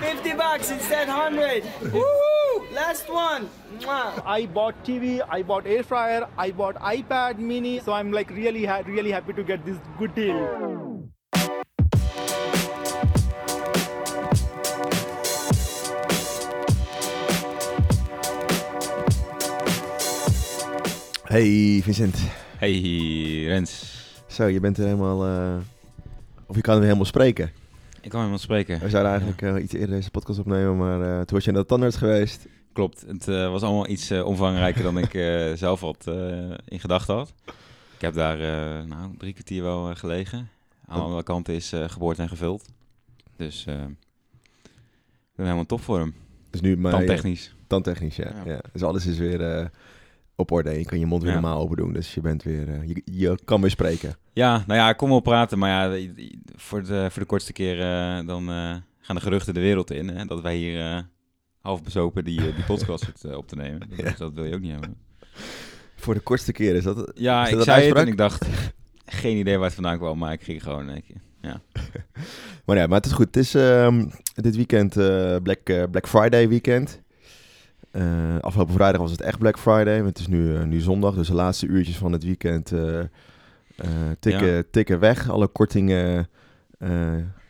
50 bucks instead 100. Woohoo! Last one. Mwah. I bought TV, I bought air fryer, I bought iPad mini. So I'm like really, ha- really happy to get this good deal. Hey Vincent. Hey Rens, Zo, je bent er helemaal... eh, Of je kan er helemaal spreken. Ik kan helemaal spreken. We zouden eigenlijk eh, iets eerder deze podcast opnemen, maar eh, toen was je naar de tandarts geweest. Klopt, het eh, was allemaal iets omvangrijker dan ik zelf had in gedachten had. Ik heb daar nou, drie kwartier wel gelegen. Aan alle kanten is geboord en gevuld. Dus ik ben helemaal top voor hem. Dus nu maar... Tandtechnisch. Tandtechnisch, ja. Ja. ja. Dus alles is weer op orde. en Je kan je mond weer Ja. normaal open doen. Dus je bent weer... eh, je, je kan weer spreken. Ja, nou ja, ik kom wel praten, maar ja, voor de, voor de kortste keer eh, dan eh, gaan de geruchten de wereld in. Hè, dat wij hier half bezopen die, die podcast op te nemen. Dat, Ja. dat wil je ook niet hebben. Voor de kortste keer is dat... Ja, Is ik dat zei het uitspraak? en ik dacht, geen idee waar het vandaan kwam, maar ik ging gewoon een keer. Ja. Maar ja, maar het is goed. Het is ehm, dit weekend Black, Black Friday weekend. Eh, afgelopen vrijdag was het echt Black Friday. Het is nu, eh, nu zondag, dus de laatste uurtjes van het weekend eh, tikken, Ja. tikken weg. Alle kortingen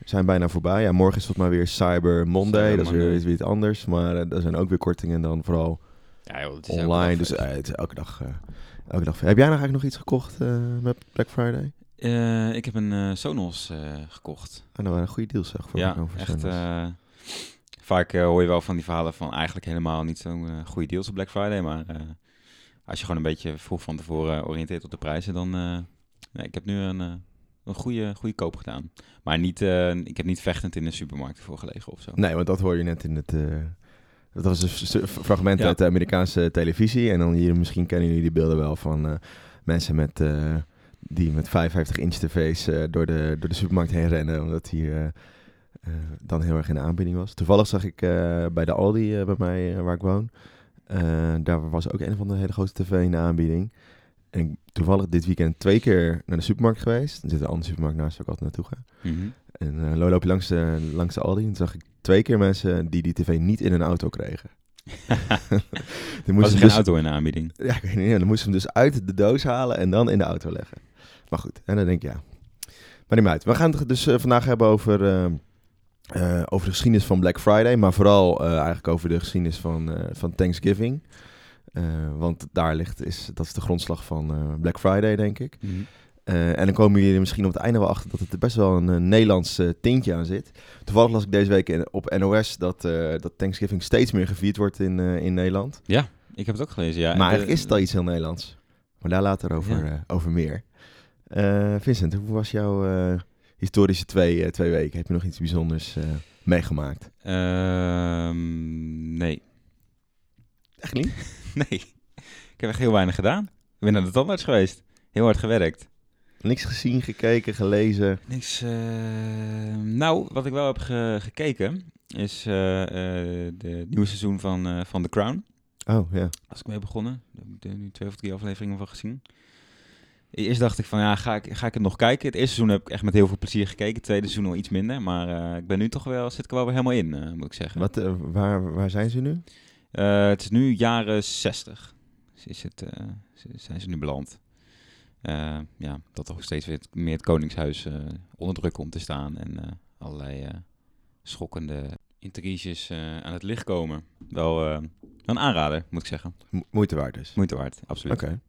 zijn bijna voorbij. Ja, morgen is het maar weer Cyber Monday. Cyber dat is weer, Monday. is weer iets anders. Maar er zijn ook weer kortingen dan vooral Ja, joh, is online. Dus feest. het is elke dag, elke dag. Heb jij nog eigenlijk nog iets gekocht met Black Friday? Ik heb een Sonos gekocht. Ah, nou, waren goede deals zeg. Voor ja, echt. Vaak eh, hoor je wel van die verhalen van eigenlijk helemaal niet zo'n eh, goede deals op Black Friday. Maar eh, als je gewoon een beetje vroeg van tevoren oriënteert op de prijzen, dan... nee, ik heb nu een, een goede, goede koop gedaan. Maar niet, ik heb niet vechtend in de supermarkt ervoor gelegen of zo. Nee, want dat hoor je net in het. dat was een fragment Ja. uit de Amerikaanse televisie. En dan hier, misschien kennen jullie die beelden wel van mensen met, die met 55 inch tv's door, de, door de supermarkt heen rennen. Omdat hier dan heel erg in de aanbieding was. Toevallig zag ik eh, bij de Aldi eh, bij mij, eh, waar ik woon. eh, daar was ook een van de hele grote tv in de aanbieding. En ik toevallig dit weekend twee keer naar de supermarkt geweest. Er zit een andere supermarkt naast waar ik altijd naartoe ga. Mhm. En eh loop je langs de, langs de Aldi en zag ik twee keer mensen die die tv niet in hun auto kregen. Dan ze geen dus, auto in de aanbieding? Ja, ik weet niet, dan moesten ze hem dus uit de doos halen en dan in de auto leggen. Maar goed, en dan denk ik ja. Maar niet uit. We gaan het dus eh, vandaag hebben over, eh, eh, over de geschiedenis van Black Friday. Maar vooral eh, eigenlijk over de geschiedenis van, eh, van Thanksgiving. Want daar ligt, is, dat is de grondslag van Black Friday, denk ik. Mhm. En dan komen jullie misschien op het einde wel achter dat het er best wel een, Nederlands tintje aan zit. Toevallig las ik deze week in- op NOS dat, dat Thanksgiving steeds meer gevierd wordt in, in Nederland. Ja, ik heb het ook gelezen, ja. maar En eigenlijk de- is het al iets heel Nederlands. Maar daar later over, Ja. over meer. Vincent, hoe was jouw historische twee, eh, twee weken? Heb je nog iets bijzonders eh, meegemaakt? Ehm, nee. Echt niet? Nee. Ik heb echt heel weinig gedaan. Ik ben naar de tandarts geweest. Heel hard gewerkt. Niks gezien, gekeken, gelezen? Niks. eh, nou, wat ik wel heb ge- gekeken is eh, eh, de nieuwe seizoen van, eh, van The Crown. Oh, ja. Als ik mee begonnen. Daar heb ik er nu twee of drie afleveringen van gezien. Eerst dacht ik van ja, ga ik, ga ik het nog kijken? Het eerste seizoen heb ik echt met heel veel plezier gekeken. Het tweede seizoen al iets minder. Maar eh, ik ben nu toch wel, zit ik wel weer helemaal in, eh, moet ik zeggen. Wat, eh, waar, waar zijn ze nu? Het is nu jaren 60. Is het, zijn ze nu beland. Ja, dat toch steeds weer meer het Koningshuis onder druk komt te staan. En allerlei schokkende intriges aan het licht komen. Wel een aanrader, moet ik zeggen. Mo- moeite waard dus. Moeite waard, absoluut. Oké.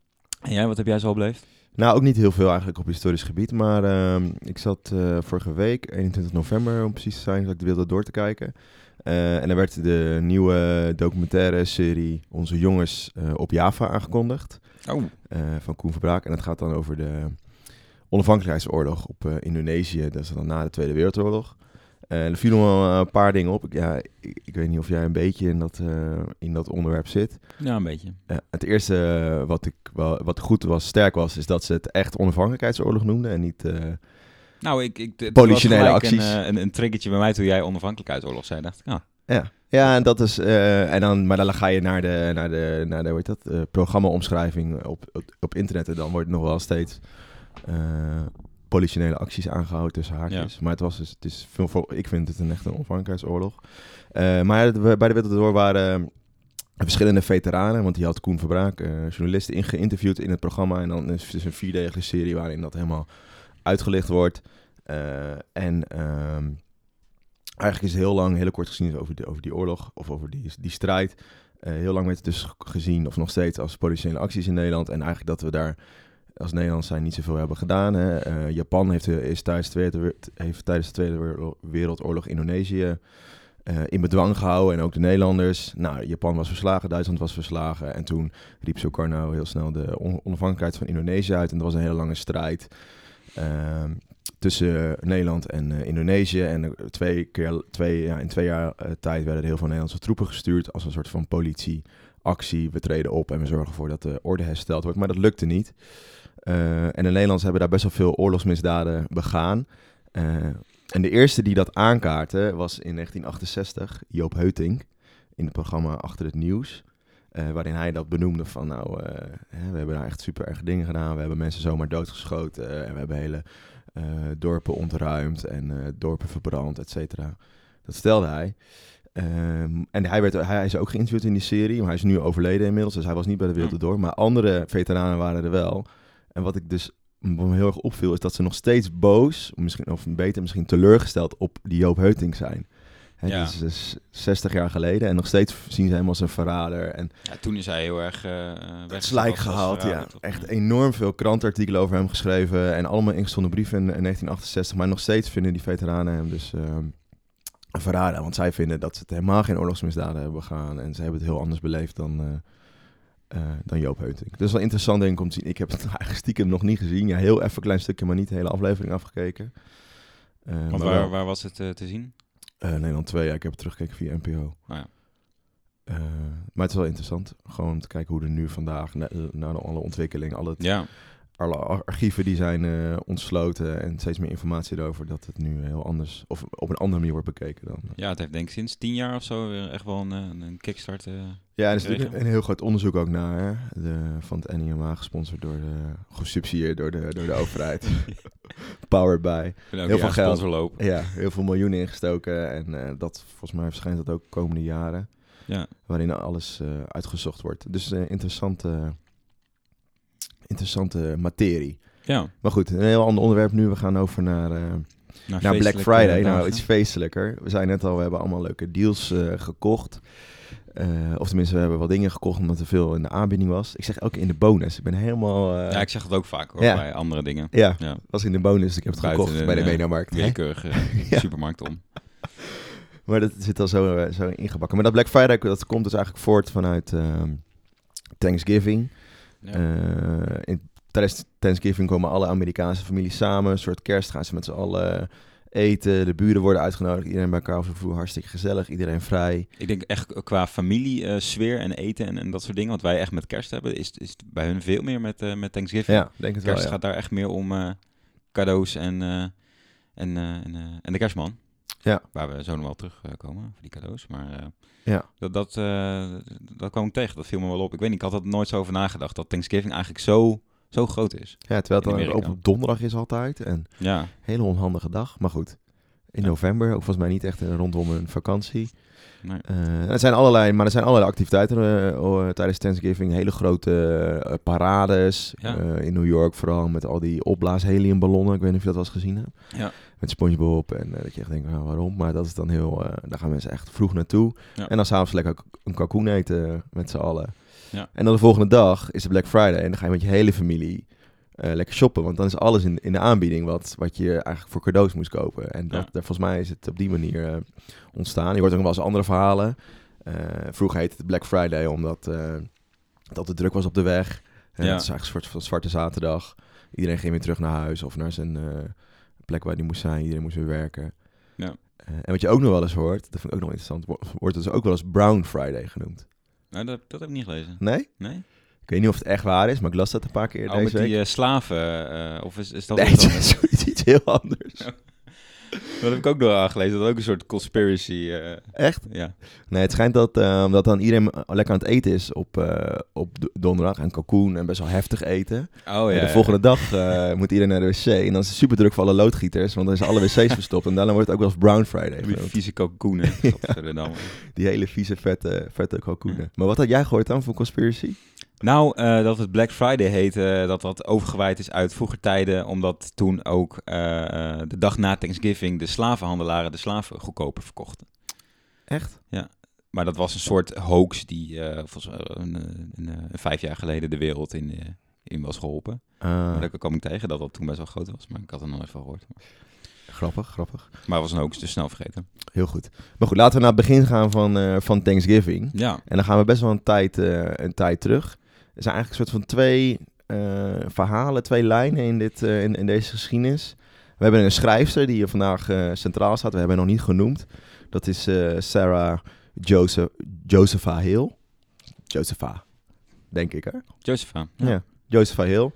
En jij, wat heb jij zo beleefd? Nou, ook niet heel veel eigenlijk op historisch gebied. Maar ehm, ik zat eh, vorige week, 21 november om precies te zijn, zat ik de wereld door te kijken. Eh, en er werd de nieuwe documentaire serie Onze Jongens eh, op Java aangekondigd. Oh. van Koen Verbraak. En dat gaat dan over de onafhankelijkheidsoorlog op Indonesië. Dat is dan na de Tweede Wereldoorlog. Eh, er vielen wel een paar dingen op. Ik, ja, ik, ik weet niet of jij een beetje in dat, eh, in dat onderwerp zit. Ja, een beetje. Ja, het eerste eh, wat, ik wel, wat goed was, sterk was, is dat ze het echt onafhankelijkheidsoorlog noemden en niet... eh, Nou, ik, ik, het Politionele was acties. Een, eh, een, een triggertje bij mij toen jij onafhankelijkheidsoorlog zei. dacht ik, ah, ja. ja, en dat is... eh, en dan, maar dan ga je naar de, naar de, naar de hoe heet dat, eh, programma-omschrijving op, op, op internet en dan wordt het nog wel steeds... eh, politionele acties aangehouden tussen haakjes. Maar het was dus, het is veel, voor- ik vind het een echt een onafhankelijkheidsoorlog. Eh, maar bij de Wereldoorlog waren eh, verschillende veteranen, want die had Koen Verbraak, eh, journalisten, in geïnterviewd in het programma. En dan is het een vierdelige serie waarin dat helemaal uitgelicht wordt. En ehm, eigenlijk is het heel lang, heel kort gezien over, de, over die oorlog of over die, die strijd. Heel lang werd het dus gezien, of nog steeds, als politieke acties in Nederland. En eigenlijk dat we daar als Nederland zijn niet zoveel hebben gedaan. Hè. Eh, Japan heeft, eh, is tijdens, de Tweede, heeft tijdens de Tweede Wereldo- Wereldoorlog Indonesië eh, in bedwang gehouden. En ook de Nederlanders. Nou, Japan was verslagen, Duitsland was verslagen. En toen riep Sukarno heel snel de on- onafhankelijkheid van Indonesië uit. En dat was een hele lange strijd. ehm, tussen Nederland en Indonesië. En twee keer, twee, ja, in twee jaar tijd werden er heel veel Nederlandse troepen gestuurd als een soort van politieactie. We treden op en we zorgen ervoor dat de orde hersteld wordt. Maar dat lukte niet. Eh, en de Nederlanders hebben daar best wel veel oorlogsmisdaden begaan. Eh, en de eerste die dat aankaartte was in 1968 Joop Heutink in het programma Achter het Nieuws. eh, waarin hij dat benoemde van nou, hè, we hebben daar echt super erge dingen gedaan. We hebben mensen zomaar doodgeschoten en we hebben hele dorpen ontruimd en dorpen verbrand, et cetera. Dat stelde hij. Ehm, en hij, werd, hij is ook geïnterviewd in die serie, maar hij is nu overleden inmiddels, dus hij was niet bij de Wereld Door. Maar andere veteranen waren er wel. En wat ik dus me heel erg opviel, is dat ze nog steeds boos, misschien, of beter misschien teleurgesteld op die Joop Heuting zijn. Hè, Ja. Dat is dus 60 jaar geleden en nog steeds zien ze hem als een verrader. En Ja, toen is hij heel erg eh het slijk gehaald, ja. Echt enorm veel krantenartikelen over hem geschreven en allemaal ingestonden brieven in, in 1968. Maar nog steeds vinden die veteranen hem dus ehm, een verrader. Want zij vinden dat ze het helemaal geen oorlogsmisdaden hebben begaan. En ze hebben het heel anders beleefd dan, eh, eh, dan Joop Heuting. Dus wel interessant denk ik om te zien. Ik heb het eigenlijk stiekem nog niet gezien. Ja, heel even een klein stukje, maar niet de hele aflevering afgekeken. Eh, maar waar, wel, waar was het eh, te zien? Nederland 2, ja, ik heb het teruggekeken via NPO. Oh ja. Maar het is wel interessant. Gewoon om te kijken hoe er nu vandaag, na, alle ontwikkeling, alle, Ja, alle ar- archieven die zijn eh, ontsloten en steeds meer informatie erover, dat het nu heel anders, of op een andere manier wordt bekeken dan. ja, het heeft denk ik sinds tien jaar of zo weer echt wel een, eh, een kickstart. eh. Ja, er is natuurlijk een heel groot onderzoek ook naar, hè? De, van het NIMA, gesponsord door de, gesubsidieerd door de, door de overheid. Powered by. Heel veel geld. lopen. Ja, heel veel miljoenen ingestoken en eh, dat, volgens mij verschijnt dat ook komende jaren. Ja. waarin alles eh, uitgezocht wordt. Dus eh, interessante, interessante materie. Ja, Maar goed, een heel ander onderwerp nu. We gaan over naar, eh, naar Black Friday. Nou, iets feestelijker. We zijn net al, we hebben allemaal leuke deals eh, gekocht. Eh, of tenminste, we hebben wat dingen gekocht omdat er veel in de aanbieding was. Ik zeg ook in de bonus. Ik ben helemaal... Ja, ik zeg het ook vaak hoor, Ja. bij andere dingen. ja, Ja. was in de bonus. Ik heb het Buiten gekocht bij de Mediamarkt. hè? Willekeurige Ja. supermarkt om. Maar dat zit al zo, zo ingebakken. Maar dat Black Friday, dat komt dus eigenlijk voort vanuit ehm, Thanksgiving. Ja. Eh, in, tijdens Thanksgiving komen alle Amerikaanse families samen. Een soort kerst gaan ze met z'n allen eten. De buren worden uitgenodigd. Iedereen bij elkaar op. Hartstikke gezellig. Iedereen vrij. Ik denk echt qua familie, eh, sfeer en eten en, en dat soort dingen, wat wij echt met kerst hebben, is, is het bij hun veel meer met, eh, met Thanksgiving. Ja, denk het wel. kerst ja. gaat daar echt meer om cadeaus en, en, en, en de kerstman. Ja. Waar we zo nog wel terugkomen voor die cadeaus. Maar eh, Ja. dat, dat, eh, dat kwam ik tegen. Dat viel me wel op. Ik weet niet, ik had er nooit zo over nagedacht. Dat Thanksgiving eigenlijk zo, zo groot is. Ja, terwijl het dan op donderdag is altijd. En Ja, hele onhandige dag. Maar goed. In november, ook volgens mij niet echt eh, rondom een vakantie. nee. Eh, er zijn allerlei, maar er zijn allerlei activiteiten eh, oh, tijdens Thanksgiving. Hele grote parades. Ja. in New York vooral met al die opblaas heliumballonnen. Ik weet niet of je dat wel eens gezien hebt. Ja. Met SpongeBob en dat je echt denkt, nou, waarom? Maar dat is dan heel, daar gaan mensen echt vroeg naartoe. Ja. En dan s'avonds lekker een kalkoen eten met z'n allen. Ja. En dan de volgende dag is het Black Friday en dan ga je met je hele familie eh, lekker shoppen. Want dan is alles in, in de aanbieding wat, wat je eigenlijk voor cadeaus moest kopen. En dat, Ja. volgens mij is het op die manier eh, ontstaan. Je hoort ook nog wel eens andere verhalen. Eh, vroeger heette het Black Friday omdat dat het druk was op de weg. En Ja. Het is eigenlijk een soort van zwarte zaterdag. Iedereen ging weer terug naar huis of naar zijn plek waar hij moest zijn. Iedereen moest weer werken. Ja. En wat je ook nog wel eens hoort, dat vind ik ook nog interessant, wo- wordt het dus ook wel eens Brown Friday genoemd. Nou, dat, dat heb ik niet gelezen. Nee? Nee? Ik weet niet of het echt waar is, maar ik las dat een paar keer Oh, met deze week. die eh, slaven, eh, of is, is dat nee, is iets heel anders. Dat heb ik ook nog aangelezen. Dat ook een soort conspiracy. eh, Echt? ja. Nee, het schijnt dat, eh, dat dan iedereen lekker aan het eten is op, eh, op donderdag. En kalkoen en best wel heftig eten. Oh En ja. de volgende dag eh, moet iedereen naar de wc. En dan is het super druk voor alle loodgieters. Want dan zijn alle wc's verstopt. En daarna wordt het ook wel eens Brown Friday. Die vieze kalkoenen. Die hele vieze, vette, vette kalkoenen. Maar wat had jij gehoord dan voor conspiracy? Nou, eh, dat het Black Friday heet, eh, dat dat overgewaaid is uit vroeger tijden, omdat toen ook eh, de dag na Thanksgiving de slavenhandelaren de slaven goedkoper verkochten. Echt? Maar dat was een soort hoax die een, een, eh, vijf jaar geleden de wereld in, in was geholpen. Ah, Maar daar kwam ik tegen dat dat toen best wel groot was, maar ik had er nog nooit van gehoord. grappig, grappig. Maar het was een hoax, dus snel vergeten. Heel goed. Maar goed, laten we naar het begin gaan van, van Thanksgiving. Ja, En dan gaan we best wel een tijd, een tijd terug. Er zijn eigenlijk een soort van twee eh, verhalen, twee lijnen in, dit, eh, in, in deze geschiedenis. We hebben een schrijfster die hier vandaag eh, centraal staat. We hebben haar nog niet genoemd. Dat is Sarah Joseph, Josepha Hill. Josepha, denk ik hè? Josepha. Ja. Josepha Hill.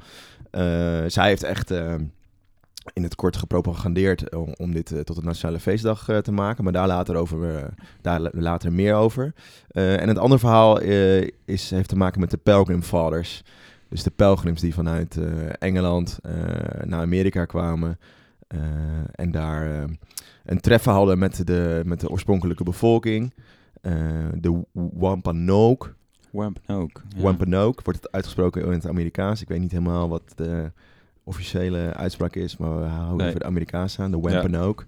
Zij heeft echt in het kort gepropagandeerd om, om dit eh, tot een nationale feestdag eh, te maken. Maar daar later, over, eh, daar la- later meer over. En het andere verhaal is, heeft te maken met de Pilgrim Fathers. Dus de pelgrims die vanuit Engeland naar Amerika kwamen. en daar een treffen hadden met de, met de oorspronkelijke bevolking. De Wampanoag. Wampanoag. Ja. Wampanoag wordt het uitgesproken in het Amerikaans. Ik weet niet helemaal wat de officiële uitspraak is, maar we houden Nee. even de Amerikaanse aan, de Wampanoag.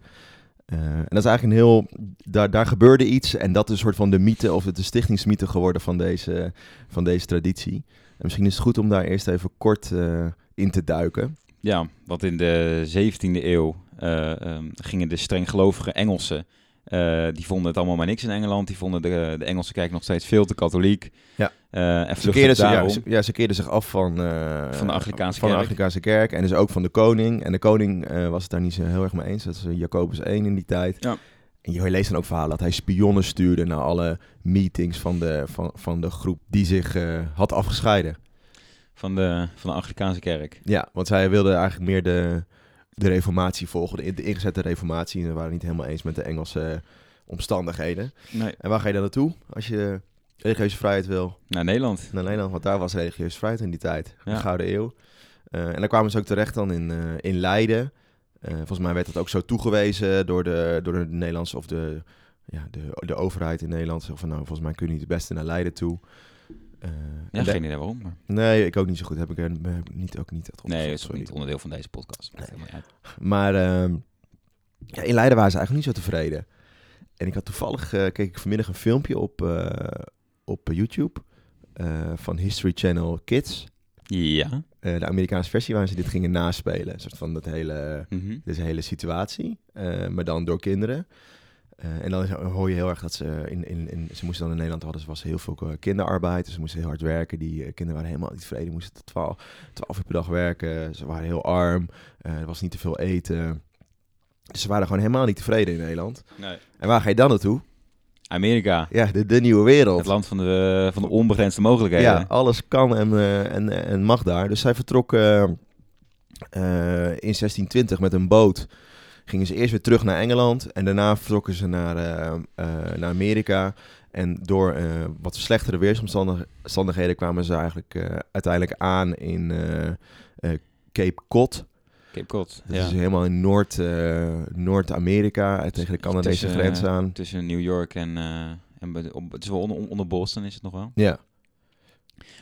Eh, en dat is eigenlijk een heel... Daar, daar gebeurde iets en dat is een soort van de mythe of de stichtingsmythe geworden van deze, van deze traditie. En misschien is het goed om daar eerst even kort eh, in te duiken. Ja, want in de 17e eeuw eh, ehm, gingen de strenggelovige Engelsen, eh, die vonden het allemaal maar niks in Engeland. Die vonden de, de Engelse kerk nog steeds veel te katholiek. Ja. Eh, en Ze keerden, zich, ja, ze, ja, ze keerden zich af van, eh, Van de Anglicaanse van de kerk. Anglicaanse kerk. En dus ook van de koning. En de koning was het daar niet zo heel erg mee eens. Dat is Jacobus I in die tijd. Ja. En je leest dan ook verhalen dat hij spionnen stuurde naar alle meetings van de, van, van de groep die zich had afgescheiden. van, de, van de Anglicaanse kerk. Ja, want zij wilden eigenlijk meer de, de reformatie volgen. De, de ingezette reformatie. En ze waren niet helemaal eens met de Engelse omstandigheden. Nee, En waar ga je dan naartoe als je religieuze vrijheid wil? naar Nederland. naar Nederland, want daar was religieuze vrijheid in die tijd, de. Gouden Eeuw. Eh, en dan kwamen ze ook terecht dan in, eh, in Leiden. Eh, volgens mij werd dat ook zo toegewezen door de, door de Nederlandse of de, ja, de, de overheid in Nederland. Zo van, nou, volgens mij kun je niet het beste naar Leiden toe. Eh, Ja, geen idee waarom. Maar... Nee, ik ook niet zo goed. Heb ik er niet, ook niet echt. Nee, dat is ook niet onderdeel van deze podcast. Uit. Maar ehm, ja, in Leiden waren ze eigenlijk niet zo tevreden. En ik had toevallig, eh, keek ik vanmiddag een filmpje op, eh, op YouTube van History Channel Kids. Ja. De Amerikaanse versie waarin ze dit gingen naspelen. Een soort van dat hele, Mhm. deze hele situatie, maar dan door kinderen. Eh, en dan hoor je heel erg dat ze in, in, in ze moesten dan in Nederland hadden, ze was heel veel eh, kinderarbeid, dus ze moesten heel hard werken. Die eh, kinderen waren helemaal niet tevreden, moesten tot 12, 12 uur per dag werken. Ze waren heel arm, eh, er was niet te veel eten. Dus ze waren gewoon helemaal niet tevreden in Nederland. Nee. En waar ga je dan naartoe? Amerika. Ja, de, de nieuwe wereld. Het land van de, van de onbegrensde mogelijkheden. Ja, alles kan en, eh, en, en mag daar. Dus zij vertrokken eh, eh, in 1620 met een boot. Gingen ze eerst weer terug naar Engeland en daarna vertrokken ze naar, eh, eh, naar Amerika. En door eh, wat slechtere weersomstandigheden kwamen ze eigenlijk uiteindelijk aan in Cape Cod. Cape Cod. Dat ja. is helemaal in Noord, Noord-Amerika, eh, tegen de Canadese Tussen, grens aan. Tussen New York en... en op, het is wel onder, onder Boston is het nog wel. Ja,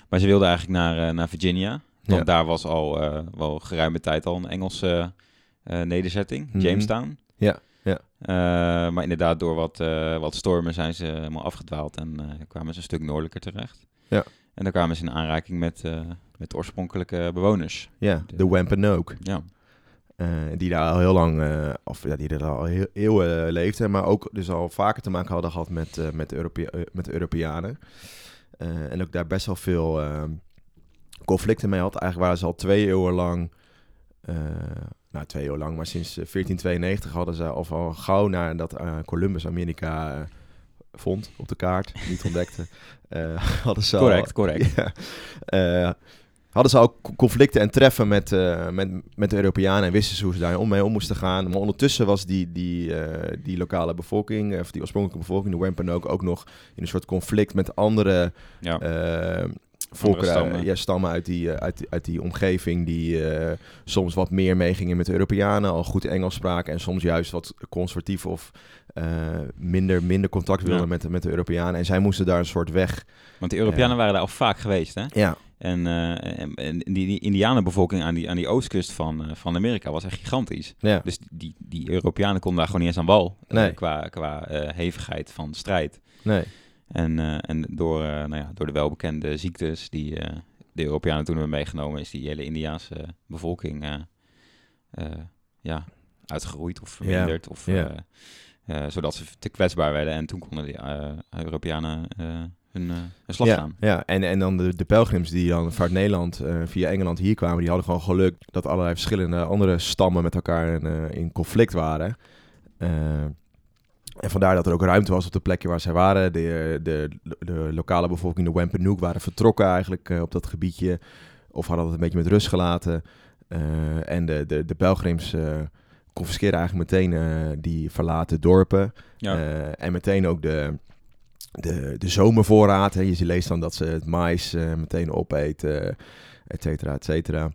Maar ze wilden eigenlijk naar, naar Virginia. Want Ja. daar was al wel geruime tijd al een Engelse eh, nederzetting. Mhm. Jamestown. Ja, ja. Eh, maar inderdaad, door wat, eh, wat stormen zijn ze helemaal afgedwaald. En kwamen ze een stuk noordelijker terecht. Ja. En daar kwamen ze in aanraking met, met de oorspronkelijke bewoners. ja, de Wampanoag. Ja. Die daar al heel lang, of ja, die er al heel, eeuwen leefden, maar ook dus al vaker te maken hadden gehad met, met, de, Europea- met de Europeanen. En ook daar best wel veel conflicten mee had. Eigenlijk waren ze al twee eeuwen lang, nou twee eeuwen lang, maar sinds eh, 1492 hadden ze of al gauw nadat eh, Columbus Amerika eh, vond op de kaart, niet ontdekte, eh, hadden ze al- Correct, correct. ja. Eh, hadden ze ook co- conflicten en treffen met, eh, met, met de Europeanen en wisten ze hoe ze daar om mee om moesten gaan. Maar ondertussen was die, die, eh, die lokale bevolking, eh, of die oorspronkelijke bevolking, de Wampanoag, ook nog in een soort conflict met andere Ja. eh, volkeren, stammen. ja, stammen uit die, eh, uit, uit die omgeving die eh, soms wat meer meegingen met de Europeanen, al goed Engels spraken en soms juist wat conservatief of eh, minder, minder contact wilden Ja. met, met de Europeanen. En zij moesten daar een soort weg. Want de Europeanen waren daar al vaak geweest, hè? Ja, En, eh, en, en die, die Indianenbevolking aan die, aan die oostkust van, eh, van Amerika was echt gigantisch. ja. Dus die, die Europeanen konden daar gewoon niet eens aan wal. eh, Nee. qua qua eh, hevigheid van strijd. nee. En, eh, en door, eh, nou ja, door de welbekende ziektes die eh, de Europeanen toen hebben meegenomen, is die hele Indiaanse bevolking ja, uitgeroeid of verminderd. Of, ja. zodat ze te kwetsbaar werden. En toen konden die eh, Europeanen hun, hun slag ja, slaan. Ja, en, en dan de, de pelgrims die dan vanuit Nederland via Engeland hier kwamen, die hadden gewoon geluk dat allerlei verschillende andere stammen met elkaar in, in conflict waren. En vandaar dat er ook ruimte was op de plekken waar zij waren. De, de, de lokale bevolking, de Wampanoag, waren vertrokken eigenlijk eh, op dat gebiedje. Of hadden het een beetje met rust gelaten. Eh, en de, de, de pelgrims confiskeerden eigenlijk meteen die verlaten dorpen. Ja. En meteen ook de, de, de zomervoorraad. Hè. Je leest dan dat ze het mais meteen opeten, et cetera, et cetera.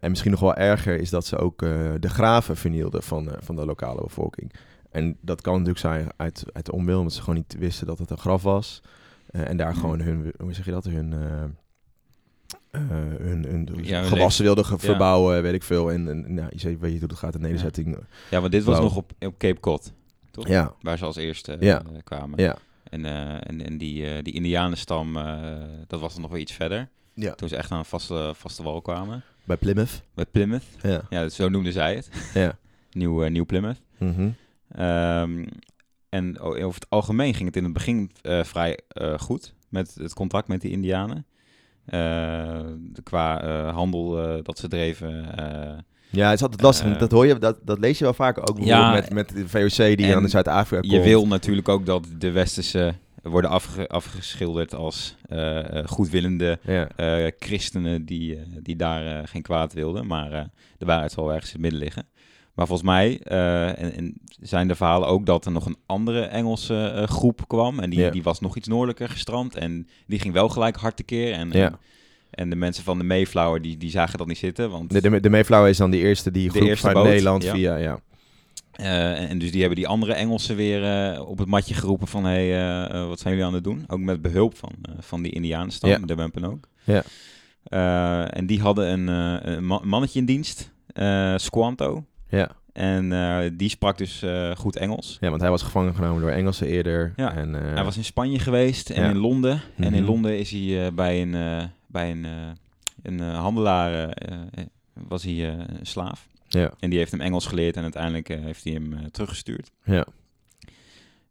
En misschien nog wel erger is dat ze ook de graven vernielden van, van de lokale bevolking. En dat kan natuurlijk zijn uit, uit onwil, omdat ze gewoon niet wisten dat het een graf was. Eh, en daar Ja. gewoon hun, hoe zeg je dat, hun, eh, eh, hun, hun Ja, hun gewassen wilden Ja. verbouwen, weet ik veel. En, en nou, je weet je hoe dat gaat, de nederzetting. ja, want dit was nog op, op Cape Cod, toch? Ja, Waar ze als eerste Ja. kwamen. ja, En, en, en die, die Indianenstam, dat was dan nog wel iets verder. ja. Toen ze echt aan een vaste, vaste wal kwamen. Bij Plymouth. Bij Plymouth. Ja. Ja, zo noemden zij het. Ja. Nieuw, Nieuw Plymouth. Mhm. Ehm, en over het algemeen ging het in het begin eh, vrij eh, goed met het contact met die Indianen. Eh, qua handel dat ze dreven. Ja, het is altijd lastig. Dat hoor je, dat, dat lees je wel vaak ook Ja, met, met de VOC die in Zuid-Afrika komt. je wil natuurlijk ook dat de westerse worden afge- afgeschilderd als goedwillende Ja, christenen die, die daar geen kwaad wilden. Maar de waarheid zal ergens in het midden liggen. Maar volgens mij eh, en, en zijn de verhalen ook dat er nog een andere Engelse eh, groep kwam. En die, die was nog iets noordelijker gestrand. En die ging wel gelijk hard tekeer. En, en, en de mensen van de Mayflower die, die zagen dat niet zitten. Want, de, de, de Mayflower is dan die eerste die groep eerste van boot, Nederland ja. via... Ja. eh, en, en dus die hebben die andere Engelsen weer op het matje geroepen van... hé, hey, wat zijn jullie aan het doen? Ook met behulp van, van die Indianenstam, Ja. de Wampanoag. Ja. Eh, en die hadden een, een ma- mannetje in dienst, Squanto. Ja. En eh, die sprak dus eh, goed Engels. ja, want hij was gevangen genomen door Engelsen eerder. Ja. En, eh, Hij was in Spanje geweest en Ja. in Londen. En in Mhm. Londen is hij bij een, bij een, een handelaar was hij een slaaf. Ja. En die heeft hem Engels geleerd en uiteindelijk heeft hij hem teruggestuurd. Ja.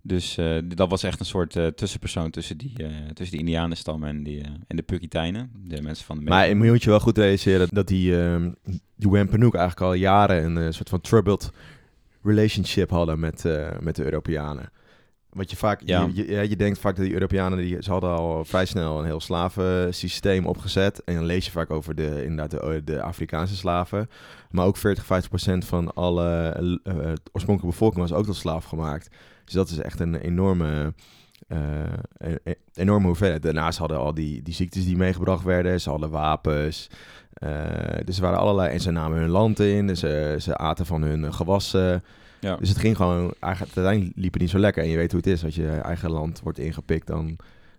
Dus eh, dat was echt een soort eh, tussenpersoon tussen die, eh, tussen die Indianenstam en, die, en de Puritijnen. De mensen van de Maar je moet je wel goed realiseren dat die, ehm die Wampanoag eigenlijk al jaren een soort van troubled relationship hadden met, met de Europeanen. Wat je vaak, Ja. je, je, denkt vaak dat die Europeanen, die, ze hadden al vrij snel een heel slavensysteem opgezet. En dan lees je vaak over de, inderdaad de, de Afrikaanse slaven. Maar ook 40, 50 procent van alle oorspronkelijke bevolking was ook tot slaaf gemaakt. Dus dat is echt een enorme, een- een enorme hoeveelheid. Daarnaast hadden al die, die ziektes die meegebracht werden. Ze hadden wapens. eh, dus er waren allerlei... En ze namen hun land in. Dus ze, ze aten van hun gewassen. Ja. Dus het ging gewoon... Eigenlijk, uiteindelijk liep het niet zo lekker. En je weet hoe het is. Als je eigen land wordt ingepikt, dan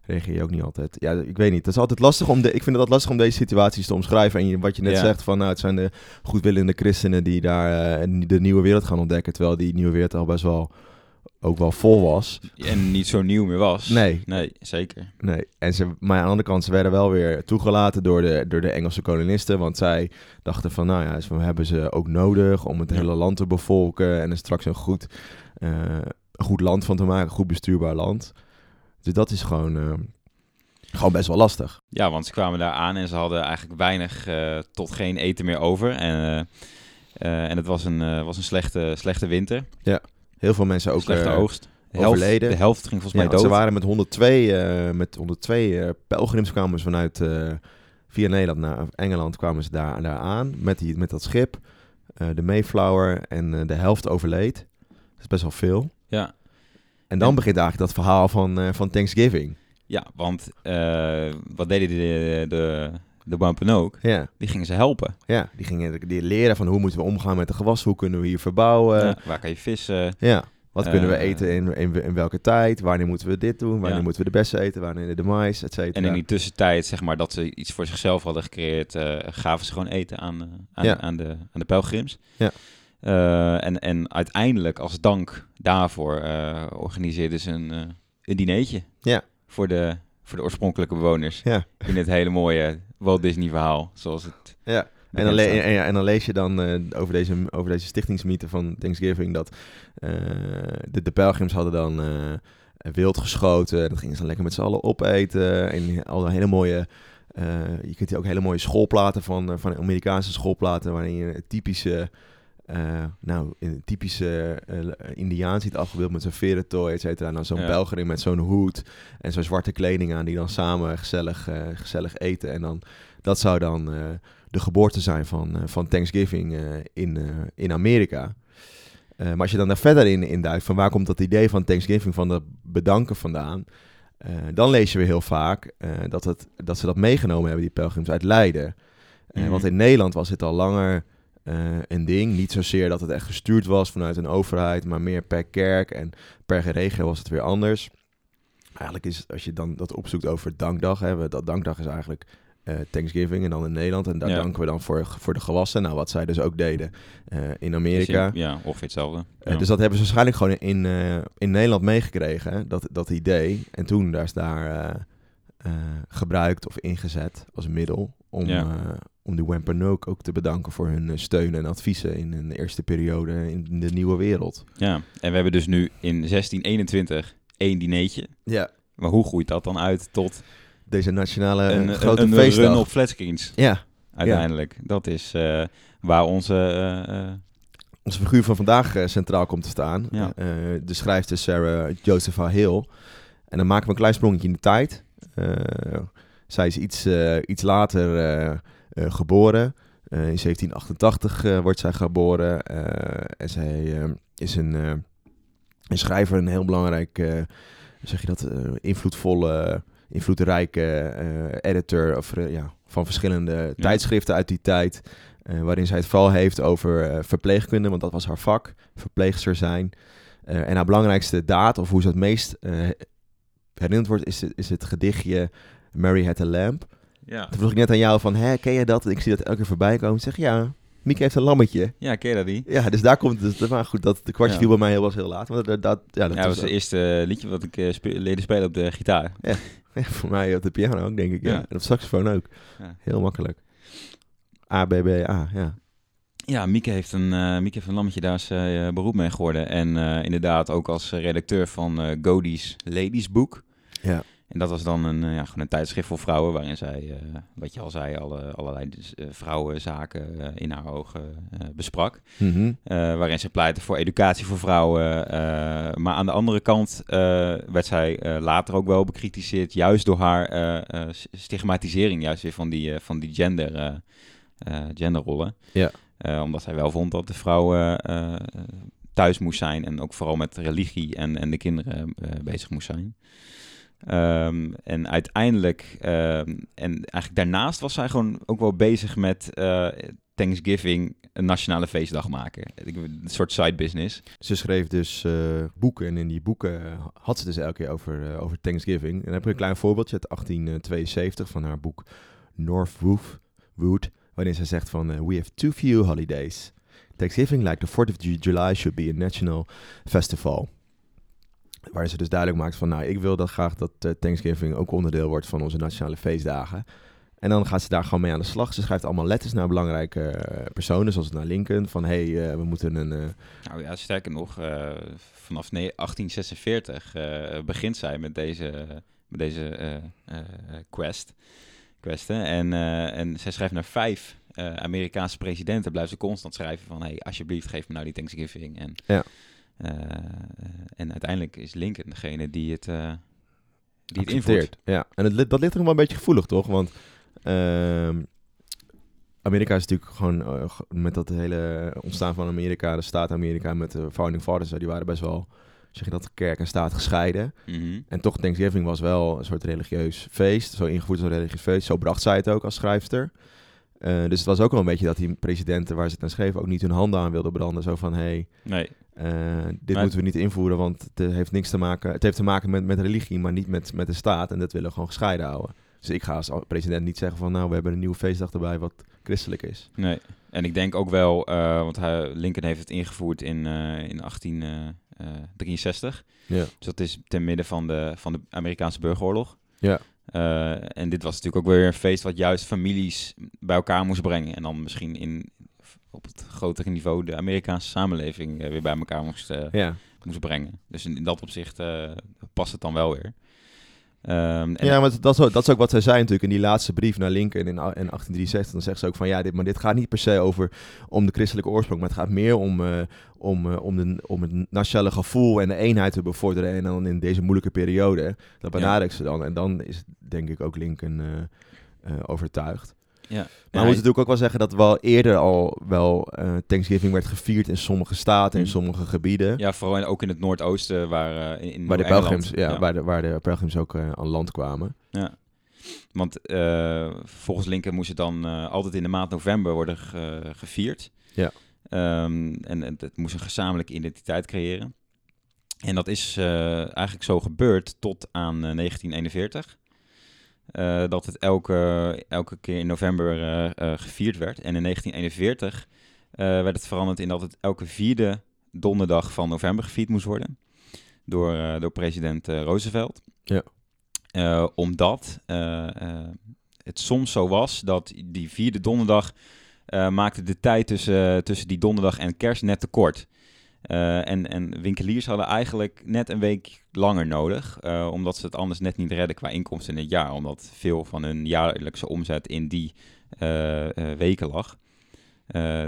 reageer je ook niet altijd. Ja, ik weet niet. Het is altijd lastig om... De, ik vind het altijd lastig om deze situaties te omschrijven. En wat je net Ja. zegt van... Nou, het zijn de goedwillende christenen die daar eh, de nieuwe wereld gaan ontdekken. Terwijl die nieuwe wereld al best wel... Ook wel vol was. En niet zo nieuw meer was. Nee. Nee, zeker. Nee, en ze, maar aan de andere kant, ze werden wel weer toegelaten door de, door de Engelse kolonisten. Want zij dachten van, nou ja, we hebben ze ook nodig om het Ja. hele land te bevolken. En er straks een goed, eh, goed land van te maken, goed bestuurbaar land. Dus dat is gewoon, eh, gewoon best wel lastig. Ja, want ze kwamen daar aan en ze hadden eigenlijk weinig eh, tot geen eten meer over. En, en het was een, was een slechte, slechte winter. Heel veel mensen ook slechte eh, oogst. Helft, overleden. de helft ging volgens mij dood. ze waren met 102, eh, met 102 eh, pelgrims kwamen ze vanuit, via Nederland naar Engeland kwamen ze daar, daar aan met, die, met dat schip. de Mayflower en de helft overleed. Dat is best wel veel. Ja. En dan En- begint eigenlijk dat verhaal van, van Thanksgiving. Ja, want wat deden de, de, de Wampanoag? Ja, Die gingen ze helpen. ja, die gingen die leren van hoe moeten we omgaan met de gewassen, hoe kunnen we hier verbouwen. Ja, Ja, waar kan je vissen? wat kunnen we Eh, eten in, in, in welke tijd, wanneer moeten we dit doen, wanneer Ja. moeten we de bessen eten, wanneer de mais, et cetera. En in die tussentijd, zeg maar, dat ze iets voor zichzelf hadden gecreëerd, eh, gaven ze gewoon eten aan, eh, aan, Ja. aan, de, aan de pelgrims. Ja. En, en uiteindelijk, als dank daarvoor, organiseerden ze een, een dineetje. Ja. Voor de, voor de oorspronkelijke bewoners. Ja. In het hele mooie Walt Disney verhaal, zoals het Ja. En dan, le- staat. en, ja, en dan lees je dan eh, over, deze, over deze stichtingsmythe van Thanksgiving dat eh, de, de pelgrims hadden dan eh, wild geschoten. Dat gingen ze dan lekker met z'n allen opeten. En al hele mooie, je kunt hier ook hele mooie schoolplaten van, van Amerikaanse schoolplaten waarin je typische, eh, nou, in het typische eh, Indiaan ziet afgebeeld met zo'n verentooi, et cetera. En dan zo'n Ja. pelgrim met zo'n hoed en zo'n zwarte kleding aan die dan samen gezellig, eh, gezellig eten. En dan, dat zou dan... eh, de geboorte zijn van, eh, van Thanksgiving eh, in, eh, in Amerika. Eh, maar als je dan daar verder in, in duikt, van waar komt dat idee van Thanksgiving, van dat bedanken vandaan, eh, dan lees je weer heel vaak eh, dat, het, dat ze dat meegenomen hebben, die pelgrims, uit Leiden. Eh, Mhm. Want in Nederland was dit al langer eh, een ding. Niet zozeer dat het echt gestuurd was vanuit een overheid, maar meer per kerk en per regio was het weer anders. Eigenlijk is, als je dan dat opzoekt over Dankdag, hè, we- dat Dankdag is eigenlijk eh, Thanksgiving en dan in Nederland. En daar Ja. danken we dan voor, voor de gewassen. Nou, wat zij dus ook deden eh, in Amerika. Ja, ongeveer hetzelfde. Dus dat hebben ze waarschijnlijk gewoon in, in Nederland meegekregen, hè, dat, dat idee. En toen daar is daar eh, gebruikt of ingezet als middel om, Ja. eh, om de Wampanoag ook te bedanken voor hun eh, steun en adviezen in een eerste periode in de nieuwe wereld. ja, en we hebben dus nu in 1621 één dineetje. Ja. Maar hoe groeit dat dan uit tot Deze nationale een, grote een, een feestdag. run op flatscreens? Ja, Uiteindelijk. Dat is waar onze... onze figuur van vandaag centraal komt te staan. Ja. De schrijfster Sarah Josepha Hill. En dan maken we een klein sprongetje in de tijd. Eh, zij is iets, eh, iets later eh, geboren. In 1788 eh, wordt zij geboren. En zij is een, een schrijver, een heel belangrijk, zeg je dat, invloedvolle, invloedrijke editor of, ja, van verschillende tijdschriften uit die tijd. waarin zij het vooral heeft over verpleegkunde, want dat was haar vak, verpleegster zijn. Eh, en haar belangrijkste daad, of hoe ze het meest herinnerd wordt, is, het- is het gedichtje Mary Had a Lamp. ja. Toen vroeg ik net aan jou van, hè, ken je dat? En ik zie dat elke keer voorbij komen. Ik zeg, ja, Mieke heeft een lammetje. ja, ken je dat niet? Ja, dus daar komt het. Maar goed, dat, de kwartje Ja. viel bij mij heel, was heel laat. Want dat, dat, ja, dat Ja, was was het eerste liedje wat ik eh, spe- leerde spelen op de gitaar. voor mij op de piano ook, denk ik. Ja. Ja. En op saxofoon ook. Ja. Heel makkelijk. A, B, B, A, ja. Ja, Mieke heeft een, eh Mieke een lammetje, daar is zij, eh, beroep mee geworden. En eh, inderdaad ook als eh, redacteur van eh Godie's Ladies Book. Ja. En dat was dan een, eh, ja, gewoon een tijdschrift voor vrouwen, waarin zij, eh, wat je al zei, alle, allerlei dus, eh, vrouwenzaken eh, in haar ogen eh, besprak. Mhm. Eh, waarin ze pleitte voor educatie voor vrouwen. eh, maar aan de andere kant eh, werd zij eh, later ook wel bekritiseerd, juist door haar eh, eh, stigmatisering, juist weer van die, eh, van die gender, eh, eh, genderrollen. Ja. Eh, omdat zij wel vond dat de vrouw eh, eh, thuis moest zijn en ook vooral met religie en, en de kinderen bezig moest zijn. Ehm, en uiteindelijk, ehm, en eigenlijk daarnaast was zij gewoon ook wel bezig met Thanksgiving een nationale feestdag maken. Een soort side business. Ze schreef dus boeken en in die boeken had ze dus elke keer over, over Thanksgiving. En dan heb ik een klein voorbeeldje uit 1872 van haar boek North Wood waarin ze zegt van eh, We have too few holidays. Thanksgiving, like the 4th of Ju- July, should be a national festival. Waarin ze dus duidelijk maakt van, nou, ik wil dat graag dat eh, Thanksgiving ook onderdeel wordt van onze nationale feestdagen. En dan gaat ze daar gewoon mee aan de slag. Ze schrijft allemaal letters naar belangrijke eh, personen, zoals naar Lincoln. Van, hé, hey, we moeten een... Nou ja, sterker nog, vanaf ne- 1846 eh, begint zij met deze, met deze quest. Questen. En, eh, en zij schrijft naar vijf eh, Amerikaanse presidenten. Blijft ze constant schrijven van... Hey, alsjeblieft, geef me nou die Thanksgiving. En, Ja. eh, en uiteindelijk is Lincoln degene die het, die het invoert. Ja, en het, dat ligt er nog wel een beetje gevoelig, toch? Want Ehm, Amerika is natuurlijk gewoon met dat hele ontstaan van Amerika, de staat Amerika met de founding fathers, die waren best wel, zeg je dat, kerk en staat gescheiden. Mm. En toch, Thanksgiving was wel een soort religieus feest, zo ingevoerd als een religieus feest. Zo bracht zij het ook als schrijfster. Eh, dus het was ook wel een beetje dat hij presidenten waar ze het aan schreven ook niet hun handen aan wilden branden. Zo van, hé, hey, nee. Eh, dit moeten we niet invoeren, want het eh, heeft niks te maken... Het heeft te maken met, met religie, maar niet met, met de staat. En dat willen we gewoon gescheiden houden. Dus ik ga als president niet zeggen van, nou, we hebben een nieuwe feestdag erbij wat christelijk is. Nee, en ik denk ook wel, want hij, Lincoln heeft het ingevoerd in, in 18... Eh, 63. Ja. Dus dat is ten midden van de, van de Amerikaanse burgeroorlog. Ja. Eh, en dit was natuurlijk ook weer een feest wat juist families bij elkaar moest brengen. En dan misschien in, op het grotere niveau de Amerikaanse samenleving eh, weer bij elkaar moest, moest brengen. Dus in, dat opzicht past het dan wel weer. Ehm, en ja maar dat is, ook, dat is ook wat zij zei natuurlijk in die laatste brief naar Lincoln in, a- in 1863. Dan zegt ze ook van, ja, dit, maar dit gaat niet per se over om de christelijke oorsprong, maar het gaat meer om, eh, om, eh, om, de, om het nationale gevoel en de eenheid te bevorderen. En dan in deze moeilijke periode, dat benadrukt ze dan. En dan is denk ik ook Lincoln eh, overtuigd. Ja. Maar we moeten natuurlijk ook wel zeggen dat wel eerder al wel eh, Thanksgiving werd gevierd in sommige staten, in Mm. sommige gebieden. ja, vooral in- ook in het Noordoosten, waar eh, in, waar, de pelgrims, ja, Waar, de, waar de pelgrims ook eh, aan land kwamen. Ja. Want volgens Lincoln moest het dan altijd in de maand november worden ge- gevierd. Ja. Ehm, en het, het moest een gezamenlijke identiteit creëren. En dat is eigenlijk zo gebeurd tot aan eh, 1941. Eh, dat het elke, elke keer in november eh, eh, gevierd werd. En in 1941 eh, werd het veranderd in dat het elke vierde donderdag van november gevierd moest worden. Door, door president Roosevelt. Ja. Omdat het soms zo was dat die vierde donderdag maakte de tijd tussen, tussen die donderdag en kerst net te kort. Eh, en, en winkeliers hadden eigenlijk net een week langer nodig, eh, omdat ze het anders net niet redden qua inkomsten in het jaar. Omdat veel van hun jaarlijkse omzet in die eh, weken lag.